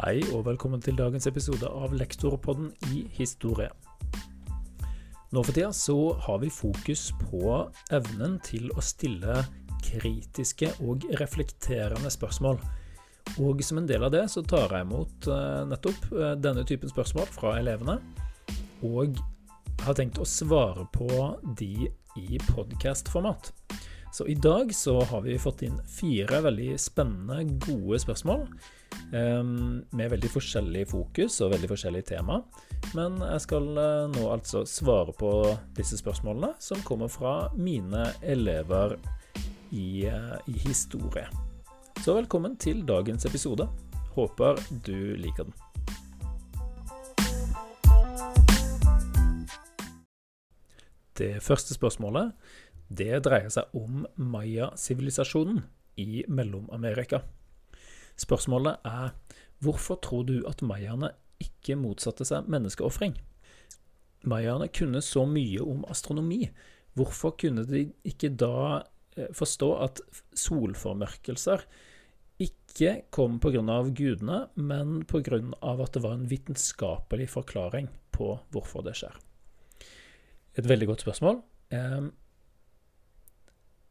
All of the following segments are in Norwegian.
Hei og velkommen til dagens episode av Lektorpodden i historie. Nå for tida så har vi fokus på evnen til å stille kritiske og reflekterende spørsmål. Og som en del av det så tar jeg imot eh, nettopp eh, denne typen spørsmål fra elevene. Og har tenkt å svare på de i podkastformat. Så i dag så har vi fått inn fire veldig spennende, gode spørsmål. Um, med veldig forskjellig fokus og veldig forskjellig tema. Men jeg skal uh, nå altså svare på disse spørsmålene, som kommer fra mine elever i, uh, i historie. Så velkommen til dagens episode. Håper du liker den. Det første spørsmålet det dreier seg om maya-sivilisasjonen i Mellom-Amerika. Spørsmålet er hvorfor tror du at mayaene ikke motsatte seg menneskeofring? Mayaene kunne så mye om astronomi. Hvorfor kunne de ikke da eh, forstå at solformørkelser ikke kom pga. gudene, men pga. at det var en vitenskapelig forklaring på hvorfor det skjer? Et veldig godt spørsmål.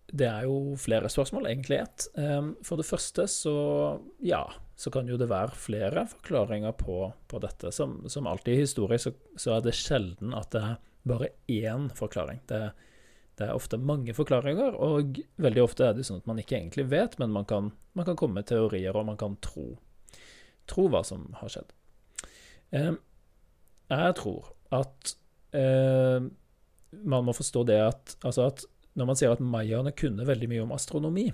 Ehm, det er jo flere spørsmål, egentlig ett. Ehm, for det første så ja, så kan jo det være flere forklaringer på, på dette. Som, som, alltid i historie så, så, er det sjelden at det er bare én forklaring. Det, det, er ofte mange forklaringer, og veldig ofte er det sånn at man ikke egentlig vet, men man kan, man kan komme med teorier, og man kan tro, tro hva som har skjedd. Eh, jeg tror at eh, man må forstå det at, altså at når man sier at mayaene kunne veldig mye om astronomi,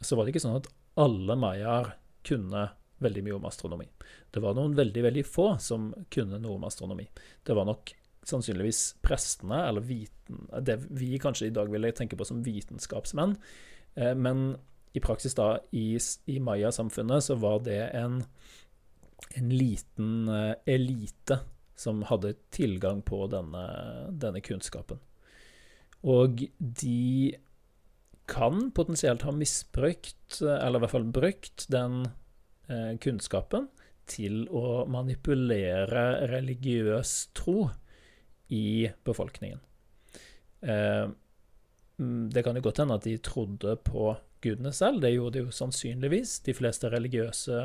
så var det ikke sånn at alle mayaer kunne veldig mye om astronomi. Det var noen veldig, veldig få som kunne noe om astronomi. Det var nok sannsynligvis prestene, eller viten, det vi kanskje i dag ville tenke på som vitenskapsmenn. Eh, men i praksis da, i, i mayasamfunnet, så var det en, en liten eh, elite som hadde tilgang på denne, denne kunnskapen. Og de kan potensielt ha misbrukt, eller i hvert fall brukt, den eh, kunnskapen til å manipulere religiøs tro i befolkningen. Eh, mm, det kan jo godt hende at de trodde på gudene selv, det gjorde de jo sannsynligvis. De fleste religiøse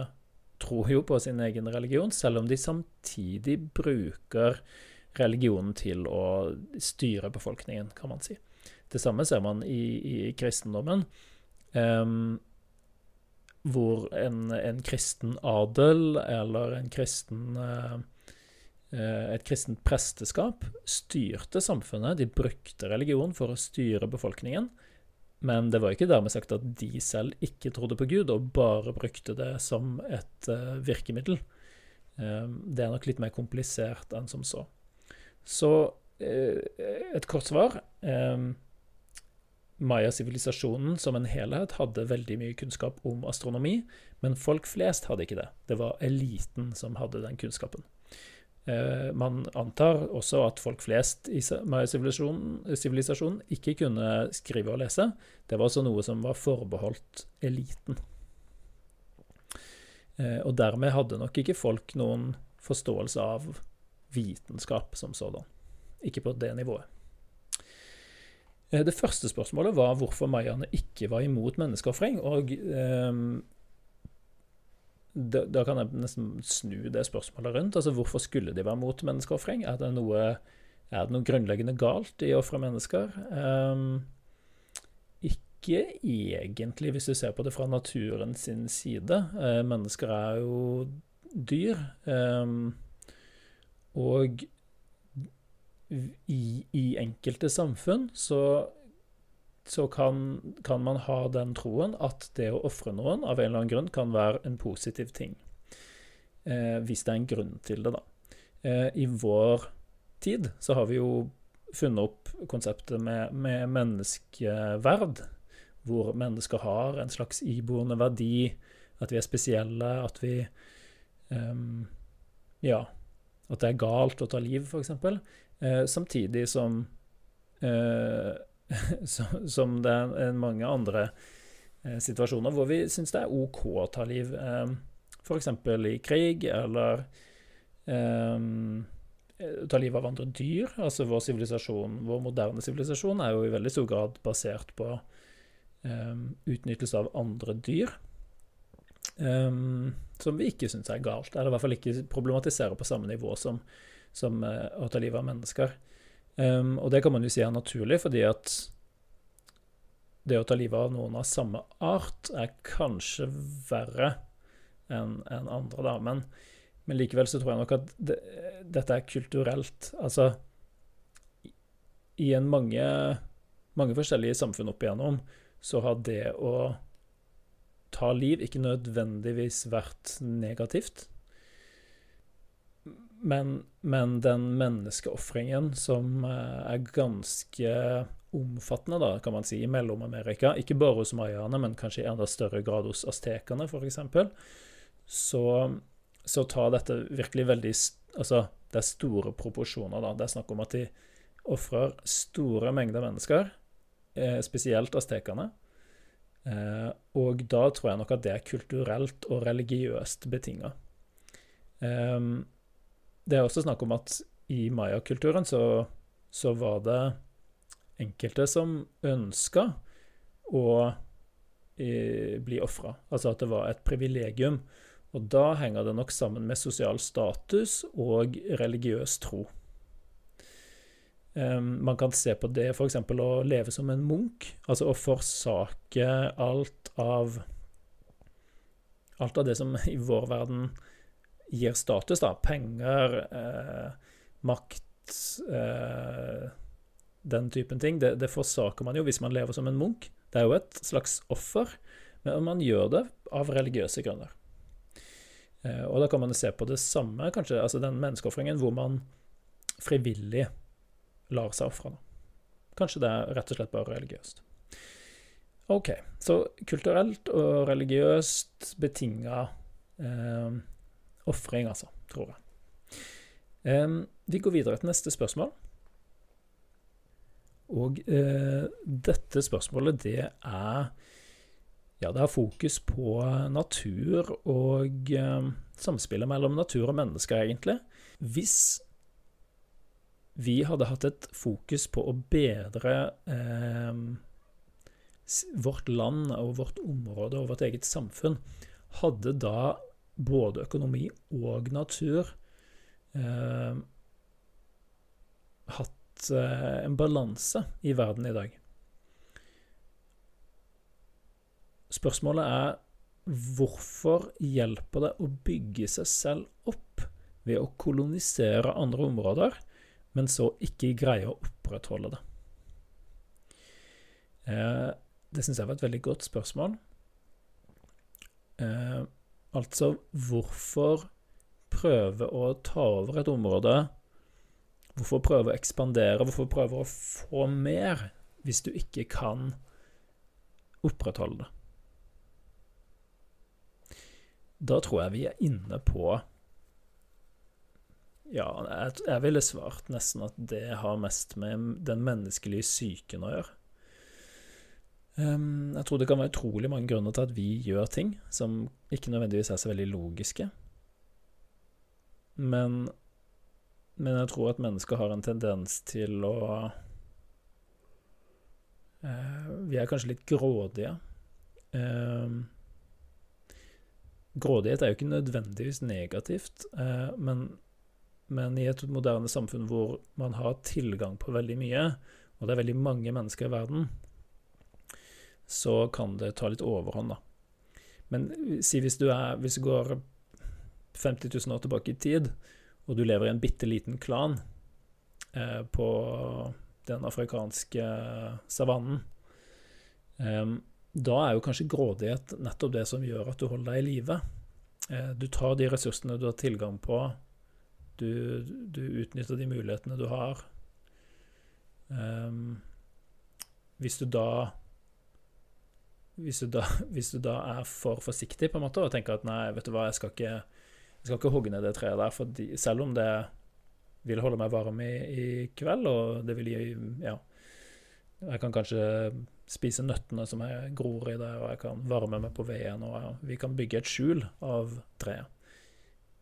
tror jo på sin egen religion, selv om de samtidig bruker religionen til å styre befolkningen, kan man si. Det samme ser man i, i kristendommen, um, hvor en, en, kristen adel eller en kristen uh, et kristent presteskap styrte samfunnet. De brukte religion for å styre befolkningen. Men det var ikke dermed sagt at de selv ikke trodde på Gud, og bare brukte det som et uh, virkemiddel. Um, det er nok litt mer komplisert enn som så. Så eh, et kort svar. Maya-sivilisasjonen som en helhet hadde veldig mye kunnskap om astronomi, men folk flest hadde ikke det. Det var eliten som hadde den kunnskapen. Eh, man antar også at folk flest i Maya-sivilisasjonen ikke kunne skrive og lese. Det var også noe som var forbeholdt eliten. Eh, og dermed hadde nok ikke folk noen forståelse av vitenskap som sådan. Ikke på det nivået. Eh, det første spørsmålet var hvorfor mayaene ikke var imot menneskeofring. Og eh, da, da, kan jeg nesten snu det spørsmålet rundt. Altså hvorfor skulle de være mot menneskeofring? Er, det noe, er det noe grunnleggende galt i å ofre mennesker? Eh, ikke egentlig, hvis du ser på det fra naturen sin side. Eh, mennesker er jo dyr. Eh, og i, i enkelte samfunn så, så kan, kan, man ha den troen at det å ofre noen av en eller annen grunn kan være en positiv ting. Eh, hvis det er en grunn til det, da. Eh, I vår tid så har vi jo funnet opp konseptet med, med menneskeverd, hvor mennesker har en slags iboende verdi, at vi er spesielle, at vi um, Ja at det er galt å ta liv, f.eks. Eh, samtidig som, eh, som det er mange andre eh, situasjoner hvor vi syns det er OK å ta liv. Eh, f.eks. i krig, eller um, ta livet av andre dyr. Altså vår sivilisasjon, vår moderne sivilisasjon er jo i veldig stor grad basert på um, utnyttelse av andre dyr. Um, som vi ikke syns er galt, eller i hvert fall ikke problematiserer på samme nivå som, som uh, å ta livet av mennesker. Um, og det kan man jo si er naturlig, fordi at det å ta livet av noen av samme art er kanskje verre enn en andre, da. Men, men, likevel så tror jeg nok at det, dette er kulturelt. Altså I en mange, mange forskjellige samfunn opp igjennom så har det å ta liv ikke nødvendigvis vært negativt. Men, men den menneskeofringen som eh, er ganske omfattende, da, kan man si, i Mellom-Amerika, ikke bare hos mayaene, men kanskje i enda større grad hos aztekerne, f.eks., så, så tar dette virkelig veldig Altså, det er store proporsjoner, da. Det er snakk om at de ofrer store mengder mennesker, eh, spesielt aztekerne. Eh, og da tror jeg nok at det er kulturelt og religiøst betinga. Det er også snakk om at i mayakulturen så, så var det enkelte som ønska å eh, bli ofra. Altså at det var et privilegium. Og da henger det nok sammen med sosial status og religiøs tro. Um, man kan se på det f.eks. å leve som en munk, altså å forsake alt av Alt av det som i vår verden gir status, da. Penger, eh, makt eh, den typen ting. Det, det, forsaker man jo hvis man lever som en munk. Det er jo et slags offer, men man gjør det av religiøse grunner. Eh, og da kan man se på det samme, kanskje, altså den menneskeofringen hvor man frivillig lar seg ofre. Kanskje det er rett og slett bare religiøst. OK, så kulturelt og religiøst betinga eh, ofring, altså, tror jeg. Eh, vi går videre til neste spørsmål. Og eh, dette spørsmålet, det er Ja, det har fokus på natur og eh, samspillet mellom natur og mennesker, egentlig. Hvis vi hadde hatt et fokus på å bedre eh, vårt land og vårt område og vårt eget samfunn, hadde da både økonomi og natur eh, hatt Eh, en balanse i verden i dag. Spørsmålet er hvorfor hjelper det å bygge seg selv opp ved å kolonisere andre områder, men så ikke greie å opprettholde det? Eh, det syns jeg var et veldig godt spørsmål. Eh, altså, hvorfor prøve å ta over et område Hvorfor prøve å ekspandere? Hvorfor prøve å få mer hvis du ikke kan opprettholde det? Da tror jeg vi er inne på Ja, jeg, jeg ville svart nesten at det har mest med den menneskelige psyken å gjøre. Um, jeg tror det kan være utrolig mange grunner til at vi gjør ting som ikke nødvendigvis er så veldig logiske. Men men jeg tror at mennesker har en tendens til å uh, Vi er kanskje litt grådige. Eh, grådighet er jo ikke nødvendigvis negativt, eh, men, men, i et moderne samfunn hvor man har tilgang på veldig mye, og det er veldig mange mennesker i verden, så kan det ta litt overhånd, da. Men si hvis du, er, hvis du går 50 000 år tilbake i tid, og du lever i en bitte liten klan eh, på den afrikanske savannen, eh, da er jo kanskje grådighet nettopp det som gjør at du holder deg i live. Eh, du tar de ressursene du har tilgang på, du, du utnytter de mulighetene du har. Um, hvis du da hvis du, da, hvis du da er for forsiktig på en måte og tenker at nei, vet du hva, jeg skal ikke jeg skal ikke hogge ned det treet der, fordi selv om det vil holde meg varm i, i kveld, og det vil gi Ja, jeg kan kanskje spise nøttene som jeg gror i der, og jeg kan varme meg på veden, og vi kan bygge et skjul av treet.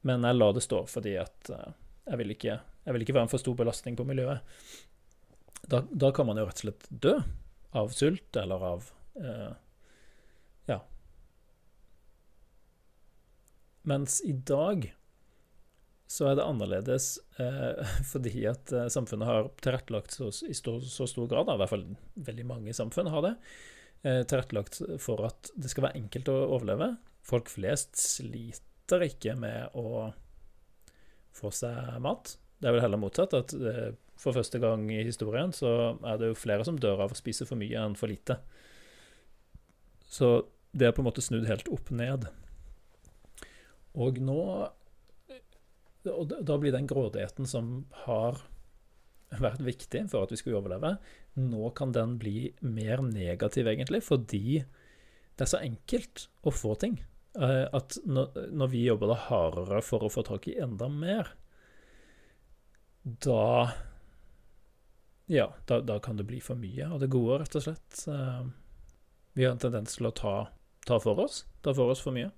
Men jeg la det stå fordi at eh, jeg vil ikke, jeg vil ikke være en for stor belastning på miljøet. Da, da, kan man jo rett og slett dø av sult eller av eh, Ja. Mens i dag så er det annerledes eh, fordi at eh, samfunnet har tilrettelagt så, i så, så, stor grad, i hvert fall veldig mange samfunn har det, eh, tilrettelagt for at det skal være enkelt å overleve. Folk flest sliter ikke med å få seg mat. Det er vel heller motsatt, at eh, for første gang i historien så er det jo flere som dør av å spise for mye enn for lite. Så det er på en måte snudd helt opp ned. Og nå og da blir den grådigheten som har vært viktig for at vi skulle overleve, nå kan den bli mer negativ, egentlig, fordi det er så enkelt å få ting. Eh, at når vi jobber da hardere for å få tak i enda mer, da Ja, da, da kan det bli for mye av det gode, rett og slett. Eh, vi har en tendens til å ta, ta for oss. Ta for oss for mye.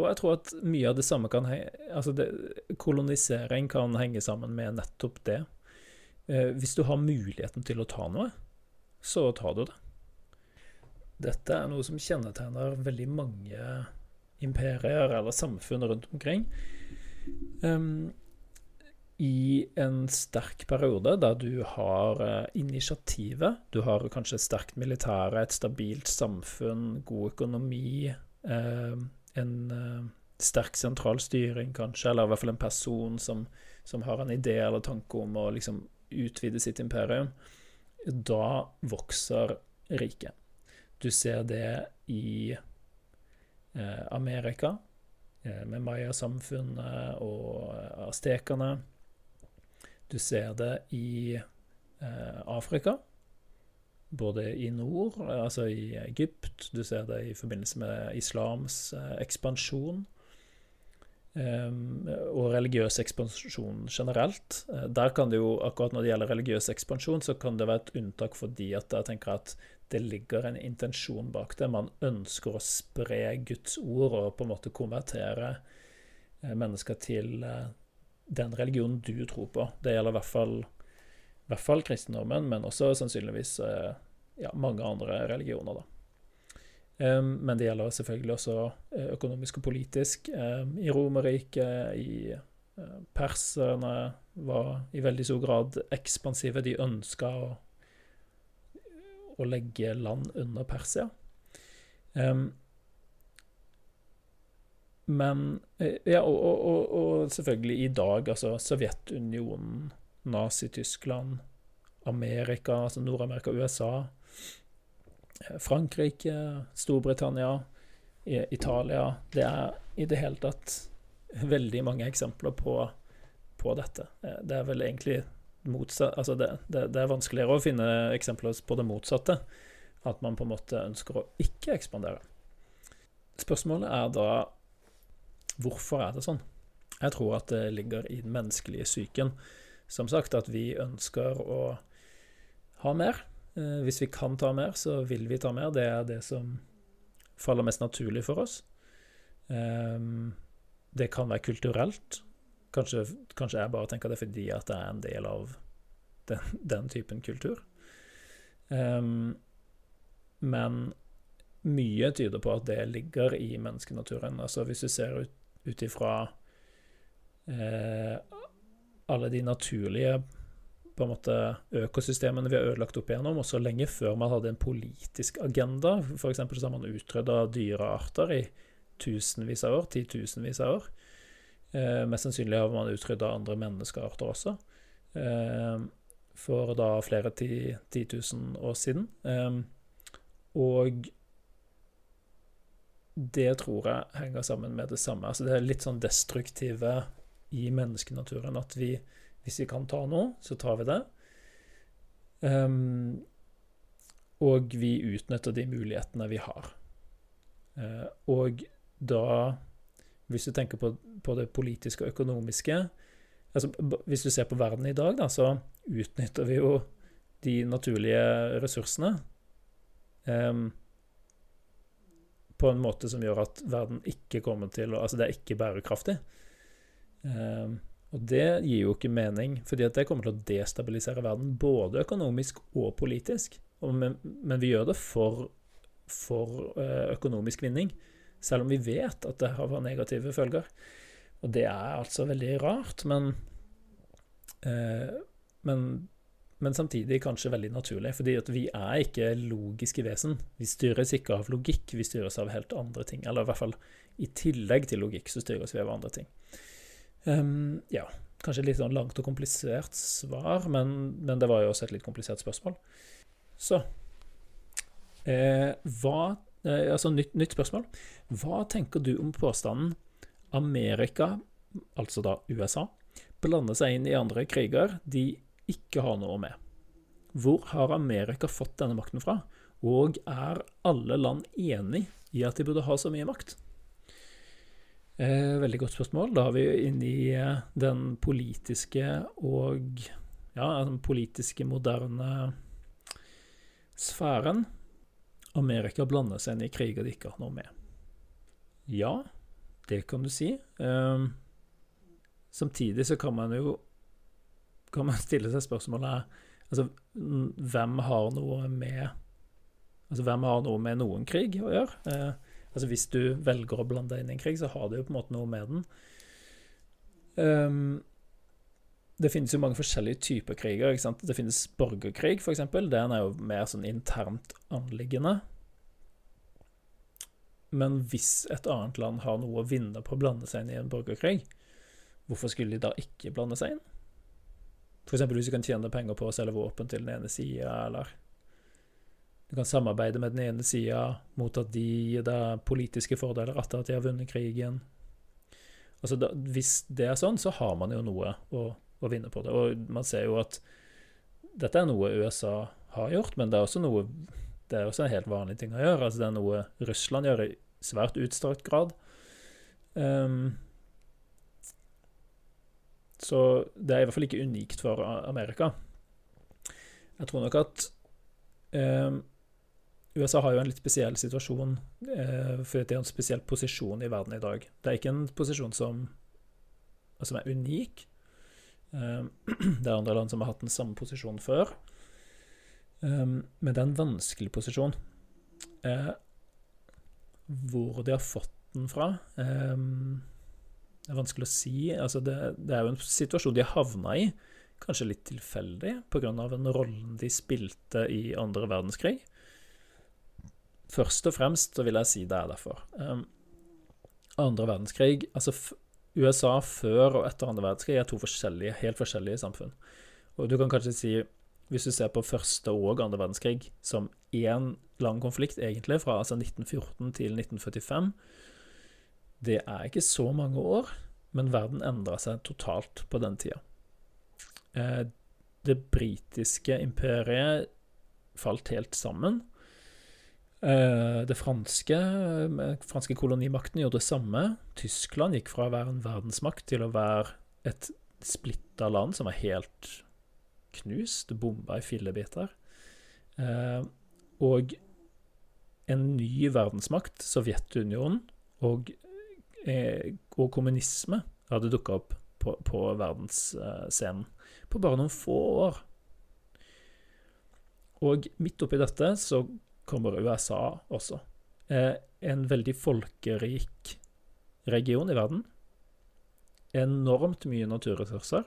Og jeg tror at mye av det samme kan Altså, det, kolonisering kan henge sammen med nettopp det. Eh, hvis du har muligheten til å ta noe, så tar du det. Dette er noe som kjennetegner veldig mange imperier eller samfunn rundt omkring. Um, I en sterk periode der du har uh, initiativet, du har kanskje et sterkt militære, et stabilt samfunn, god økonomi uh, en uh, sterk sentral styring, kanskje, eller i hvert fall en person som, som har en idé eller tanke om å liksom utvide sitt imperium, da vokser riket. Du ser det i eh, Amerika, eh, med mayasamfunnet og eh, aztekerne. Du ser det i eh, Afrika, både i nord, altså i Egypt, du ser det i forbindelse med islams eh, ekspansjon. Og religiøs ekspansjon generelt. Der kan det jo, akkurat når det gjelder religiøs ekspansjon, så kan det være et unntak fordi at jeg tenker at det ligger en intensjon bak det. Man ønsker å spre Guds ord og på en måte konvertere uh, mennesker til uh, den religionen du tror på. Det gjelder i hvert fall i hvert fall kristendommen, men også sannsynligvis eh, ja, mange andre religioner. da. Men det gjelder selvfølgelig også eh, økonomisk og politisk. I Romerriket, i perserne var i veldig stor grad ekspansive. De ønska å, å, legge land under Persia. Um, men Ja, og, og, og, selvfølgelig i dag, altså Sovjetunionen Nazi-Tyskland, Amerika, altså Nord-Amerika, USA, Frankrike, Storbritannia, Italia Det er i det hele tatt veldig mange eksempler på, på dette. Det er vel egentlig motsatt Altså, det, det, det, er vanskeligere å finne eksempler på det motsatte. At man på en måte ønsker å ikke ekspandere. Spørsmålet er da hvorfor er det sånn? Jeg tror at det ligger i den menneskelige psyken som sagt, at vi ønsker å ha mer. Eh, hvis vi kan ta mer, så vil vi ta mer. Det er det som faller mest naturlig for oss. Ehm, det kan være kulturelt. Kanskje, kanskje jeg bare tenker det fordi at det er en del av den, den typen kultur. Um, men mye tyder på at det ligger i menneskenaturen. Altså hvis du ser ut, ut ifra eh, alle de naturlige på en måte økosystemene vi har ødelagt opp igjennom, også lenge før man hadde en politisk agenda. F.eks. så har man utrydda dyrearter i tusenvis av år, titusenvis av år. Eh, mest sannsynlig har man utrydda andre menneskearter også, eh, for da flere ti år siden. Eh, og det tror jeg henger sammen med det samme. Altså det er litt sånn destruktive i menneskenaturen at vi, hvis vi kan ta noe, så tar vi det. Um, og vi utnytter de mulighetene vi har. Uh, og da, hvis du tenker på, på, det politiske og økonomiske altså Hvis du ser på verden i dag, da, så utnytter vi jo de naturlige ressursene Um, på en måte som gjør at verden ikke kommer til å Altså, det er ikke bærekraftig. Um, og det gir jo ikke mening, fordi at det kommer til å destabilisere verden, både økonomisk og politisk. Og men, men, vi gjør det for, for uh, økonomisk vinning, selv om vi vet at det har negative følger. Og det er altså veldig rart, men, eh, men men samtidig kanskje veldig naturlig, fordi vi er ikke logiske vesen. Vi styres ikke av logikk, vi styres av helt andre ting. Eller i hvert fall i tillegg til logikk så styres vi av andre ting. Um, ja, kanskje litt sånn langt og komplisert svar, men, men, det var jo også et litt komplisert spørsmål. Så eh, hva Altså nytt, nytt spørsmål. Hva tenker du om påstanden Amerika, altså da USA, blander seg inn i andre kriger de ikke har noe med. Hvor har Amerika fått denne makten fra, og er alle land enig i at de burde ha så mye makt? Eh, veldig godt spørsmål. Da er vi inne i eh, den politiske og ja, den politiske, moderne sfæren. Amerika blander seg inn i kriger de ikke har noe med. Ja, det kan du si. Um, samtidig så kan man jo kan man stille seg spørsmålet altså, hvem har noe med Altså, hvem har noe med noen krig å gjøre? Uh, altså, hvis du velger å blande deg inn i en krig, så har du jo på en måte noe med den. Um, det finnes jo mange forskjellige typer kriger. ikke sant? Det finnes borgerkrig, f.eks. Den er jo mer sånn internt anliggende. Men hvis et annet land har noe å vinne på å blande seg inn i en borgerkrig, hvorfor skulle de da ikke blande seg inn? F.eks. hvis du kan tjene penger på å selge våpen til den ene sida, eller du kan samarbeide med den ene sida mot at de gir deg politiske fordeler etter at de har vunnet krigen. Altså, da, hvis det er sånn, så har man jo noe å, å, vinne på det. Og man ser jo at dette er noe USA har gjort, men det er også noe det er også en helt vanlig ting å gjøre. Altså, det er noe Russland gjør i svært utstrakt grad. Um, så det er i hvert fall ikke unikt for Amerika. Jeg tror nok at um, USA har jo en litt spesiell situasjon, eh, fordi det er en spesiell posisjon i verden i dag. Det er ikke en posisjon som, som er unik. Eh, det er andre land som har hatt den samme posisjonen før. Eh, men det er en vanskelig posisjon. Eh, hvor de har fått den fra eh, det er vanskelig å si. Altså det, det, er jo en situasjon de har havna i, kanskje litt tilfeldig, pga. den rollen de spilte i andre verdenskrig. Først og fremst så vil jeg si det er derfor. Andre verdenskrig Altså USA før og etter andre verdenskrig er to forskjellige, helt forskjellige samfunn. Og du kan kanskje si, hvis du ser på første og andre verdenskrig som én lang konflikt, egentlig, fra altså 1914 til 1945 det er ikke så mange år, men verden endra seg totalt på den tida. Eh, det britiske imperiet falt helt sammen. Eh, det franske, franske kolonimakten gjorde det samme. Tyskland gikk fra å være en verdensmakt til å være et splitta land som var helt knust, bomba i fillebiter. Eh, og en ny verdensmakt, Sovjetunionen, og Eh, og kommunisme hadde dukka opp på, på verdensscenen på bare noen få år. Og midt oppi dette så kommer USA også. Eh, en veldig folkerik region i verden. Enormt mye naturressurser.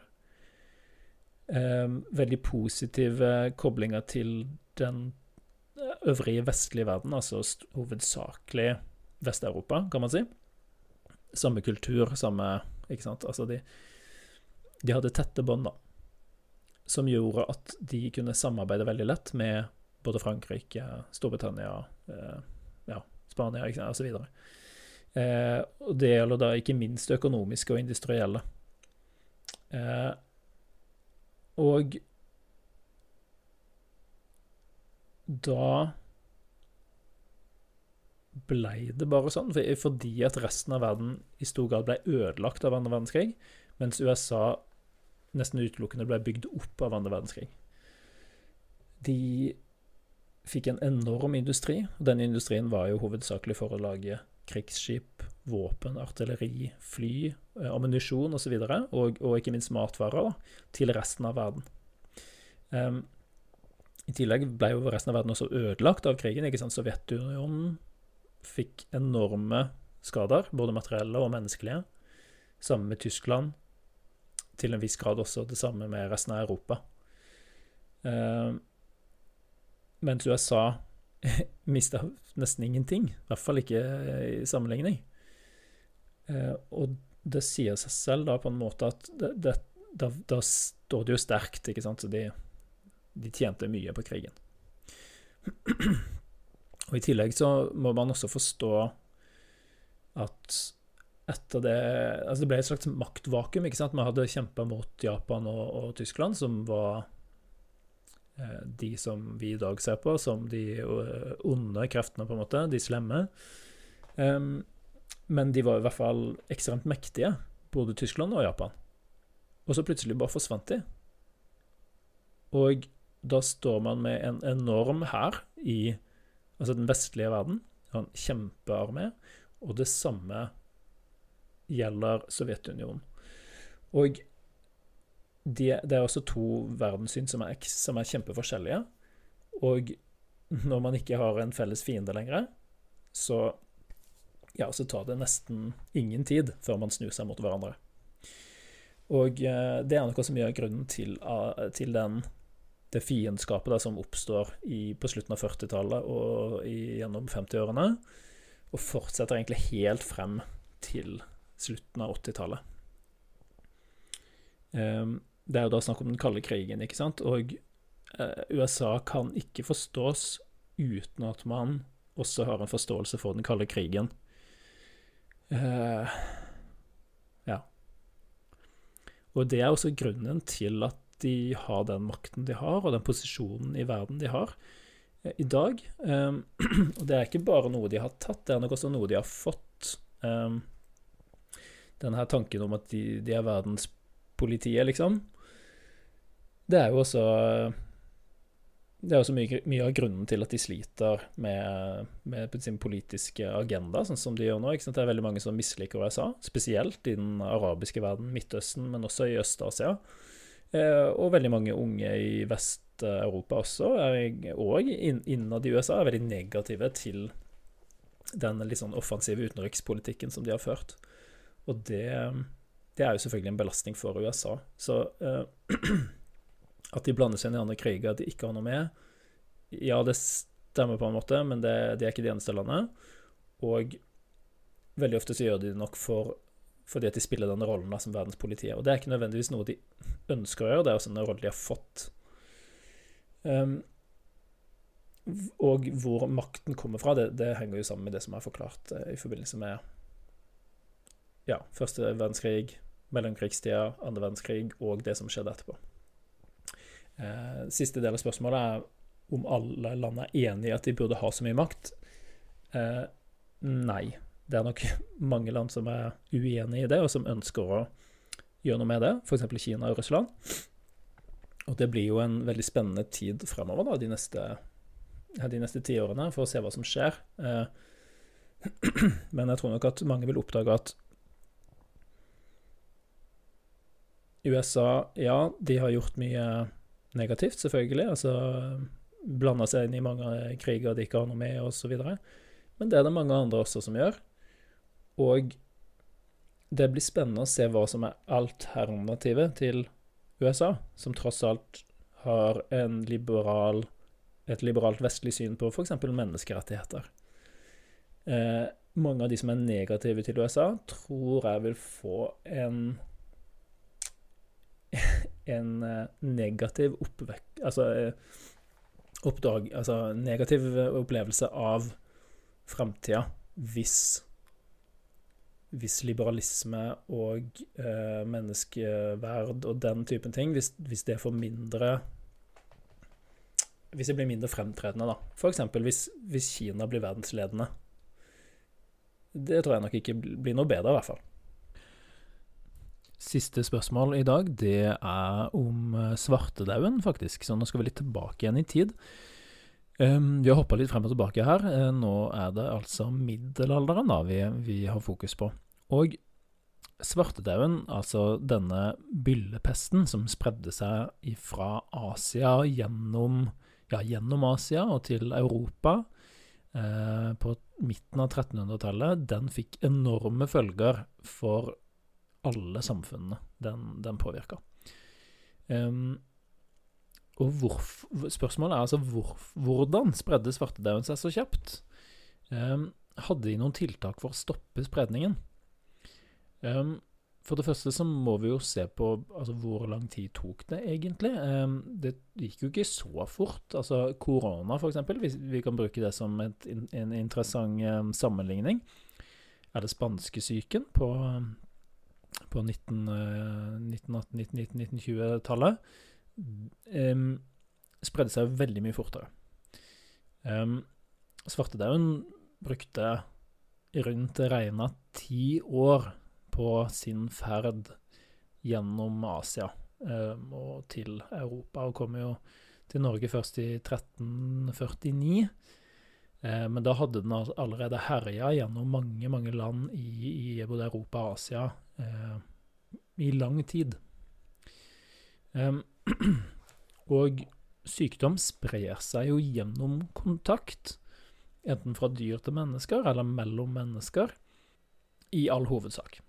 Eh, veldig positive koblinger til den øvrige vestlige verden, altså hovedsakelig Vest-Europa, kan man si samme kultur, samme Ikke sant. Altså, de, de hadde tette bånd, da. Som gjorde at de kunne samarbeide veldig lett med både Frankrike, Storbritannia, eh, ja, Spania osv. Eh, og det gjelder da ikke minst økonomiske og industrielle. Eh, og da blei det bare sånn, fordi at resten av verden i stor grad ble ødelagt av andre verdenskrig, mens USA nesten utelukkende ble bygd opp av andre verdenskrig. De fikk en enorm industri. og Denne industrien var jo hovedsakelig for å lage krigsskip, våpen, artilleri, fly, eh, ammunisjon osv., og, så og, og ikke minst matvarer da, til resten av verden. Um, I tillegg ble jo resten av verden også ødelagt av krigen. ikke sant? Sovjetunionen fikk enorme skader, både materielle og menneskelige. Sammen med Tyskland. Til en viss grad også det samme med resten av Europa. Um, mens USA mista nesten ingenting. I hvert fall ikke i sammenligning. Eh, og det sier seg selv da på en måte at det, det, da, da, står det jo sterkt, ikke sant. Så de, de tjente mye på krigen. Og I tillegg så må man også forstå at etter det Altså det ble et slags maktvakuum. ikke sant? Man hadde kjempa mot Japan og, og, Tyskland, som var eh, de som vi i dag ser på som de uh, onde kreftene, på en måte. De slemme. Men de var i hvert fall ekstremt mektige, både Tyskland og Japan. Og så plutselig bare forsvant de. Og da står man med en enorm hær i altså den vestlige verden. En kjempearmé. Og det samme gjelder Sovjetunionen. Og det, er også to verdenssyn som er, som er, kjempeforskjellige. Og når man ikke har en felles fiende lenger, så, ja, så tar det nesten ingen tid før man snur seg mot hverandre. Og eh, det er noe som gjør grunnen til, uh, til den det fiendskapet som oppstår i, på slutten av 40-tallet og i, gjennom 50-årene, og fortsetter egentlig helt frem til slutten av 80-tallet. Um, ehm, det er jo da snakk om den kalde krigen, ikke sant, og eh, USA kan ikke forstås uten at man også har en forståelse for den kalde krigen. Eh, ja. Og det er også grunnen til at de har den makten de har, og den posisjonen i verden de har eh, i dag. Um, og det er ikke bare noe de har tatt, det er nok også noe de har fått. Um, denne tanken om at de, de er verdenspolitiet, liksom. Det er jo også det er også mye, mye, av grunnen til at de sliter med, med, sin politiske agenda, sånn som de gjør nå. Det er veldig mange som misliker USA, spesielt i den arabiske verden, Midtøsten, men også i Øst-Asia. Eh, og veldig mange unge i Vest-Europa også, og innad i USA, er veldig negative til den litt sånn offensive utenrikspolitikken som de har ført. Og det, det er jo selvfølgelig en belastning for USA. Så uh, at de blander seg inn i andre kriger de ikke har noe med, ja, det stemmer på en måte, men det, de er ikke de eneste landene. Og veldig ofte så gjør de det nok for fordi at de spiller denne rollen da, som verdenspolitiet. Og det er ikke nødvendigvis noe de ønsker å gjøre, det er også en rolle de har fått. Um, og hvor makten kommer fra, det, det, henger jo sammen med det som er forklart uh, i forbindelse med ja, første verdenskrig, mellomkrigstida, andre verdenskrig og det som skjedde etterpå. Uh, siste del av spørsmålet er om alle land er enig i at de burde ha så mye makt. Uh, nei. Det er nok mange land som er uenig i det, og som ønsker å gjøre noe med det, f.eks. Kina og Russland. Og det blir jo en veldig spennende tid fremover da, de neste, de neste tiårene, for å se hva som skjer. Eh, men jeg tror nok at mange vil oppdage at USA, ja, de har gjort mye negativt, selvfølgelig. Altså blanda seg inn i mange kriger de ikke har noe med, osv. Men det er det mange andre også som gjør. Og det blir spennende å se hva som er alternativet til USA, som tross alt har liberal, et liberalt vestlig syn på f.eks. menneskerettigheter. Eh, mange av de som er negative til USA, tror jeg vil få en en eh, negativ oppvekk... Altså oppdrag. Altså negativ opplevelse av framtida hvis hvis liberalisme og eh, menneskeverd og den typen ting, hvis, hvis, det får mindre Hvis det blir mindre fremtredende, da. F.eks. Hvis, hvis Kina blir verdensledende. Det tror jeg nok ikke blir noe bedre, i hvert fall. Siste spørsmål i dag, det er om eh, svartedauden, faktisk. Så nå skal vi litt tilbake igjen i tid. Um, vi har hoppa litt frem og tilbake her. Uh, nå er det altså middelalderen da vi, vi har fokus på. Og svartedauden, altså denne byllepesten som spredde seg fra Asia gjennom, ja, gjennom Asia og til Europa eh, på midten av 1300-tallet, den fikk enorme følger for alle samfunnene den, den påvirka. Um, og hvorfor, spørsmålet er altså hvor, hvordan spredde svartedauden seg så kjapt? Um, hadde de noen tiltak for å stoppe spredningen? Um, for det første så må vi jo se på altså, hvor lang tid tok det egentlig. Um, det gikk jo ikke så fort. Altså korona, f.eks., hvis vi kan bruke det som et, en interessant um, sammenligning. Er det spanskesyken på, på 1918-1920-tallet? Um, spredde seg veldig mye fortere. Um, svartedauden brukte rundt regna ti år på sin ferd gjennom Asia um, og til Europa, og kom jo til Norge først i 1349. Eh, men da hadde den allerede herja gjennom mange, mange land i, i både Europa og Asia eh, i lang tid. Eh, og sykdom sprer seg jo gjennom kontakt, enten fra dyr til mennesker eller mellom mennesker, i all hovedsak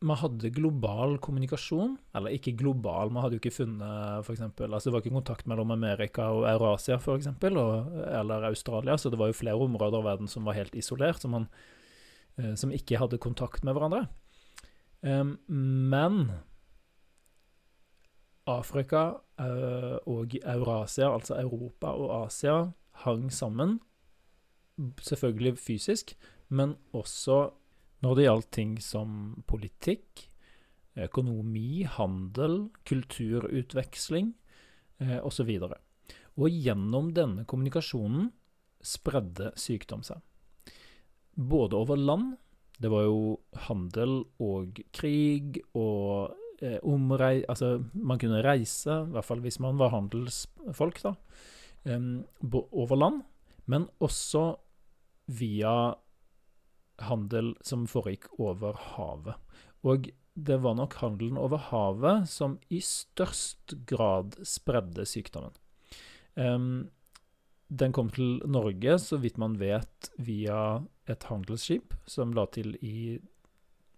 man hadde global kommunikasjon. Eller ikke global, man hadde jo ikke funnet for eksempel, altså Det var ikke kontakt mellom Amerika og Eurasia, f.eks., eller Australia, så det var jo flere områder av verden som var helt isolert, som, man, eh, som ikke hadde kontakt med hverandre. Men Afrika uh, og Eurasia, altså Europa og Asia, hang sammen. Selvfølgelig fysisk, men også når det gjaldt ting som politikk, økonomi, handel, kulturutveksling eh, osv. Og, og gjennom denne kommunikasjonen spredde sykdom seg. Både over land, det var jo handel og krig og eh, omrei... Altså, man kunne reise, i hvert fall hvis man var handelsfolk, da, eh, over land, men også via handel som foregikk over havet. Og det var nok handelen over havet som i størst grad spredde sykdommen. Um, den kom til Norge, så vidt man vet, via et handelsskip som la til i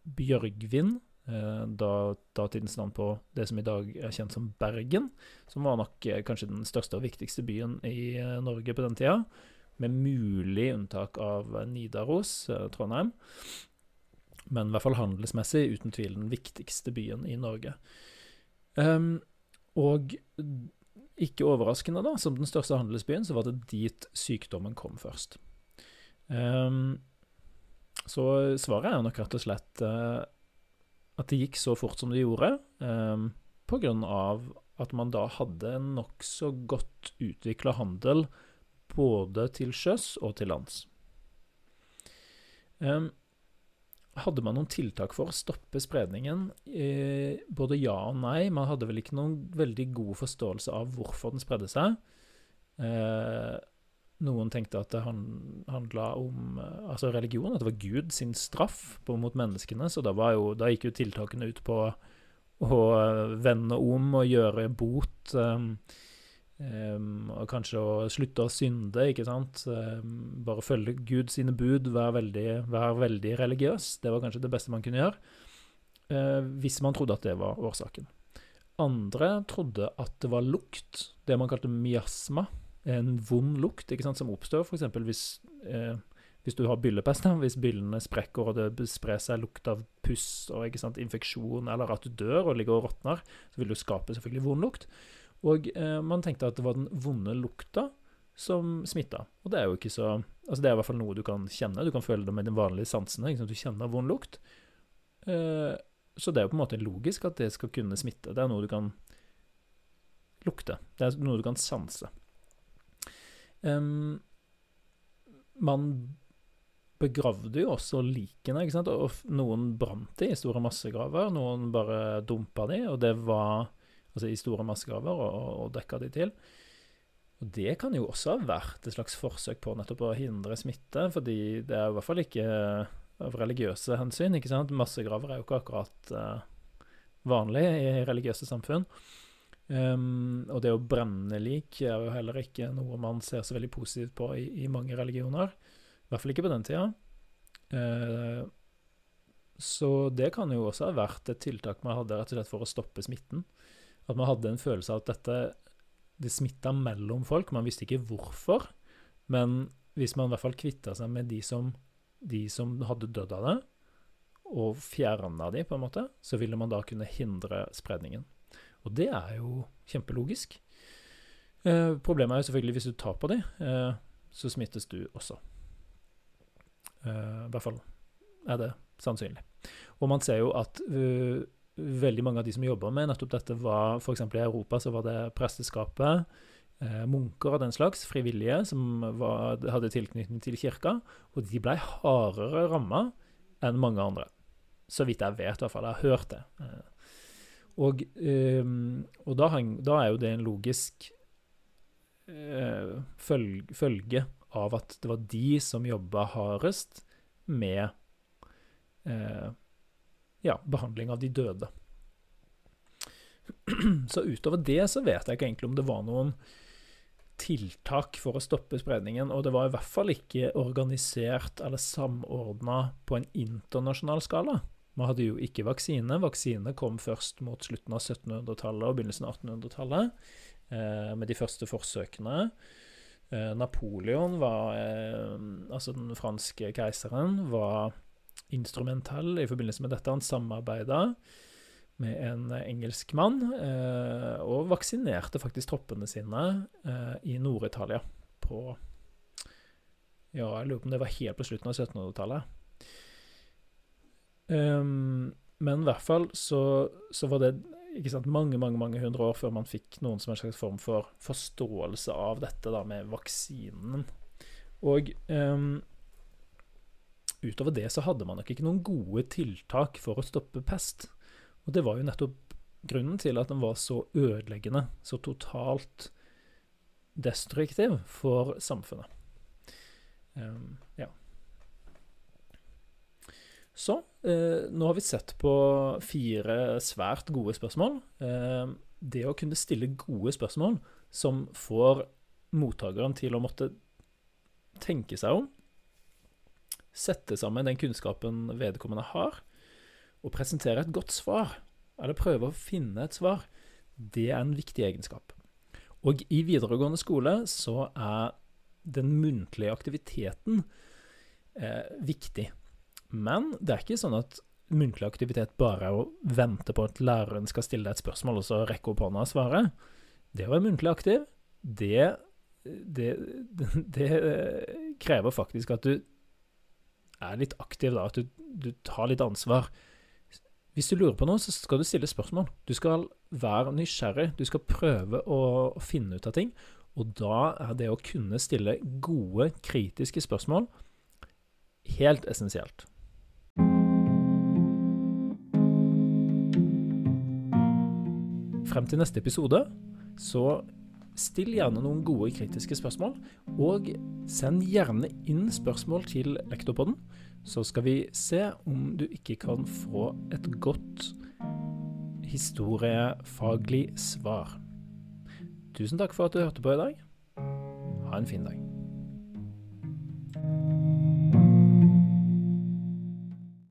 Bjørgvin, eh, da datidens navn på det som i dag er kjent som Bergen, som var nok eh, kanskje den største og viktigste byen i eh, Norge på den tida med mulig unntak av Nidaros, eh, Trondheim. Men i hvert fall handelsmessig uten tvil den viktigste byen i Norge. Um, og ikke overraskende, da, som den største handelsbyen, så var det dit sykdommen kom først. Um, så svaret er nok rett og slett uh, at det gikk så fort som det gjorde, um, grunn av at man da hadde en nokså godt utvikla handel både til sjøs og til lands. Hadde man noen tiltak for å stoppe spredningen? Eh, både ja og nei. Man hadde vel ikke noen veldig god forståelse av hvorfor den spredde seg. Eh, noen tenkte at det handla om eh, altså religion, at det var Gud sin straff mot menneskene. Så da, jo, da, gikk jo tiltakene ut på å vende om og gjøre bot. Um, og kanskje å slutte å synde, ikke sant. Um, bare følge Gud sine bud, være veldig, være veldig, religiøs. Det var kanskje det beste man kunne gjøre, uh, hvis man trodde at det var årsaken. Andre trodde at det var lukt, det man kalte miasma, en vond lukt ikke sant, som oppstår f.eks. hvis uh, hvis du har byllepest, hvis byllene sprekker og det sprer seg lukt av puss og sant, infeksjon, eller at du dør og ligger og råtner, så vil du skape selvfølgelig vond lukt. Og eh, man tenkte at det var den vonde lukta som smitta. Og det er jo ikke så Altså, det er i hvert fall noe du kan kjenne. Du kan føle det med de vanlige sansene. Ikke? Du kjenner vond lukt. Eh, så det er jo på en måte logisk at det skal kunne smitte. Det er noe du kan lukte. Det er noe du kan sanse. Um, man begravde jo også likene, ikke sant. Og noen brant de i store massegraver, noen bare dumpa de, og det var altså i store massegraver, og, og dekke de til. Og det kan jo også ha vært et slags forsøk på nettopp å hindre smitte, fordi det er i hvert fall ikke av religiøse hensyn, ikke sant. Massegraver er jo ikke akkurat uh, vanlig i religiøse samfunn. Um, og det å brenne lik er jo heller ikke noe man ser så veldig positivt på i, i mange religioner. I hvert fall ikke på den tida. Uh, så det kan jo også ha vært et tiltak man hadde rett og slett for å stoppe smitten. At man hadde en følelse av at dette det smitta mellom folk. Man visste ikke hvorfor, men hvis man i hvert fall kvitta seg med de som, de som hadde dødd av det, og fjerna de, på en måte, så ville man da kunne hindre spredningen. Og det er jo kjempelogisk. Eh, problemet er jo selvfølgelig hvis du tar på de, eh, så smittes du også. Eh, I hvert fall er det sannsynlig. Og man ser jo at uh, veldig mange av de som jobba med nettopp dette, var f.eks. i Europa så var det presteskapet, eh, munker og den slags, frivillige, som var, hadde tilknytning til kirka, og de ble hardere ramma enn mange andre. Så vidt jeg vet, i hvert fall. Jeg har hørt det. Eh, og, eh, og da, hang, da, er jo det en logisk eh, følge, følge av at det var de som jobba hardest med eh, ja, behandling av de døde. Så utover det så vet jeg ikke egentlig om det var noen tiltak for å stoppe spredningen, og det var i hvert fall ikke organisert eller samordna på en internasjonal skala. Man hadde jo ikke vaksine. Vaksine kom først mot slutten av 1700-tallet og begynnelsen av 1800-tallet, eh, med de første forsøkene. Eh, Napoleon var eh, Altså den franske keiseren var instrumentell i forbindelse med dette. Han samarbeida med en engelsk mann, eh, og vaksinerte faktisk troppene sine eh, i Nord-Italia på Ja, jeg lurer på om det var helt på slutten av 1700-tallet. Um, ehm, men i hvert fall så, så, var det sant, mange mange, mange hundre år før man fikk noen som en slags form for forståelse av dette da, med vaksinen. Og um, utover det så hadde man nok ikke noen gode tiltak for å stoppe pest. Og det var jo nettopp grunnen til at den var så ødeleggende, så totalt destruktiv for samfunnet. Um, ja. Så eh, nå har vi sett på fire svært gode spørsmål. Eh, det å kunne stille gode spørsmål som får mottakeren til å måtte tenke seg om, sette sammen den kunnskapen vedkommende har, og presentere et godt svar, eller prøve å finne et svar, det er en viktig egenskap. Og i videregående skole så er den muntlige aktiviteten eh, viktig. Men det er ikke sånn at muntlig aktivitet bare er å vente på at læreren skal stille deg et spørsmål, og så rekke opp hånda og svare. Det å være muntlig aktiv, det, det, det krever faktisk at du er litt aktiv, da, at du, du tar litt ansvar. Hvis du lurer på noe, så skal du stille spørsmål. Du skal være nysgjerrig. Du skal prøve å, finne ut av ting. Og da er det å kunne stille gode, kritiske spørsmål helt essensielt. Frem til neste episode så Still gjerne noen gode kritiske spørsmål, og send gjerne inn spørsmål til Lektorpodden, så skal vi se om du ikke kan få et godt historiefaglig svar. Tusen takk for at du hørte på i dag. Ha en fin dag.